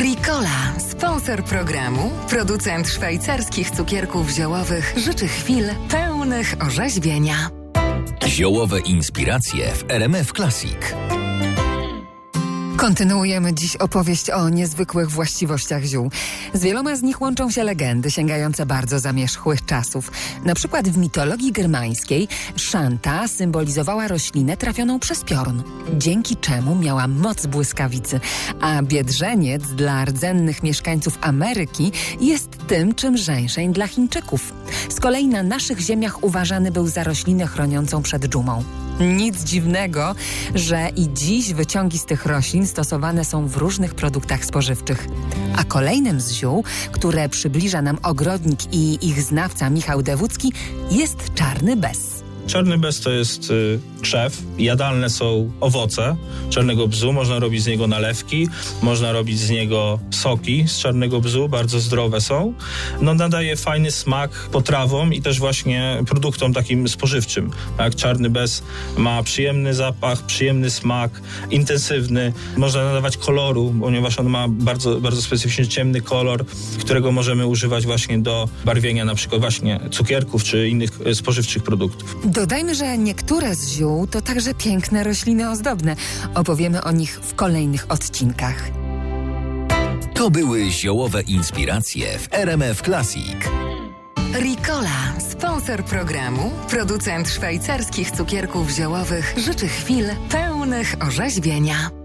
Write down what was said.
Ricola, sponsor programu, producent szwajcarskich cukierków ziołowych, życzy chwil pełnych orzeźwienia. Ziołowe inspiracje w RMF Classic. Kontynuujemy dziś opowieść o niezwykłych właściwościach ziół. Z wieloma z nich łączą się legendy sięgające bardzo zamierzchłych czasów. Na przykład w mitologii germańskiej szanta symbolizowała roślinę trafioną przez piorun, dzięki czemu miała moc błyskawicy, a biedrzeniec dla rdzennych mieszkańców Ameryki jest tym, czym żeńszeń dla Chińczyków. Z kolei na naszych ziemiach uważany był za roślinę chroniącą przed dżumą. Nic dziwnego, że i dziś wyciągi z tych roślin stosowane są w różnych produktach spożywczych. A kolejnym z ziół, które przybliża nam ogrodnik i ich znawca Michał Dewódzki, jest czarny bez. Czarny bez to jest y, krzew, jadalne są owoce czarnego bzu, można robić z niego nalewki, można robić z niego soki z czarnego bzu, bardzo zdrowe są. No nadaje fajny smak potrawom i też właśnie produktom takim spożywczym. Tak? Czarny bez ma przyjemny zapach, przyjemny smak, intensywny. Można nadawać koloru, ponieważ on ma bardzo, bardzo specyficzny ciemny kolor, którego możemy używać właśnie do barwienia na przykład właśnie cukierków czy innych y, spożywczych produktów. Dodajmy, że niektóre z ziół to także piękne rośliny ozdobne. Opowiemy o nich w kolejnych odcinkach. To były ziołowe inspiracje w RMF Classic. Ricola, sponsor programu, producent szwajcarskich cukierków ziołowych, życzy chwil pełnych orzeźwienia.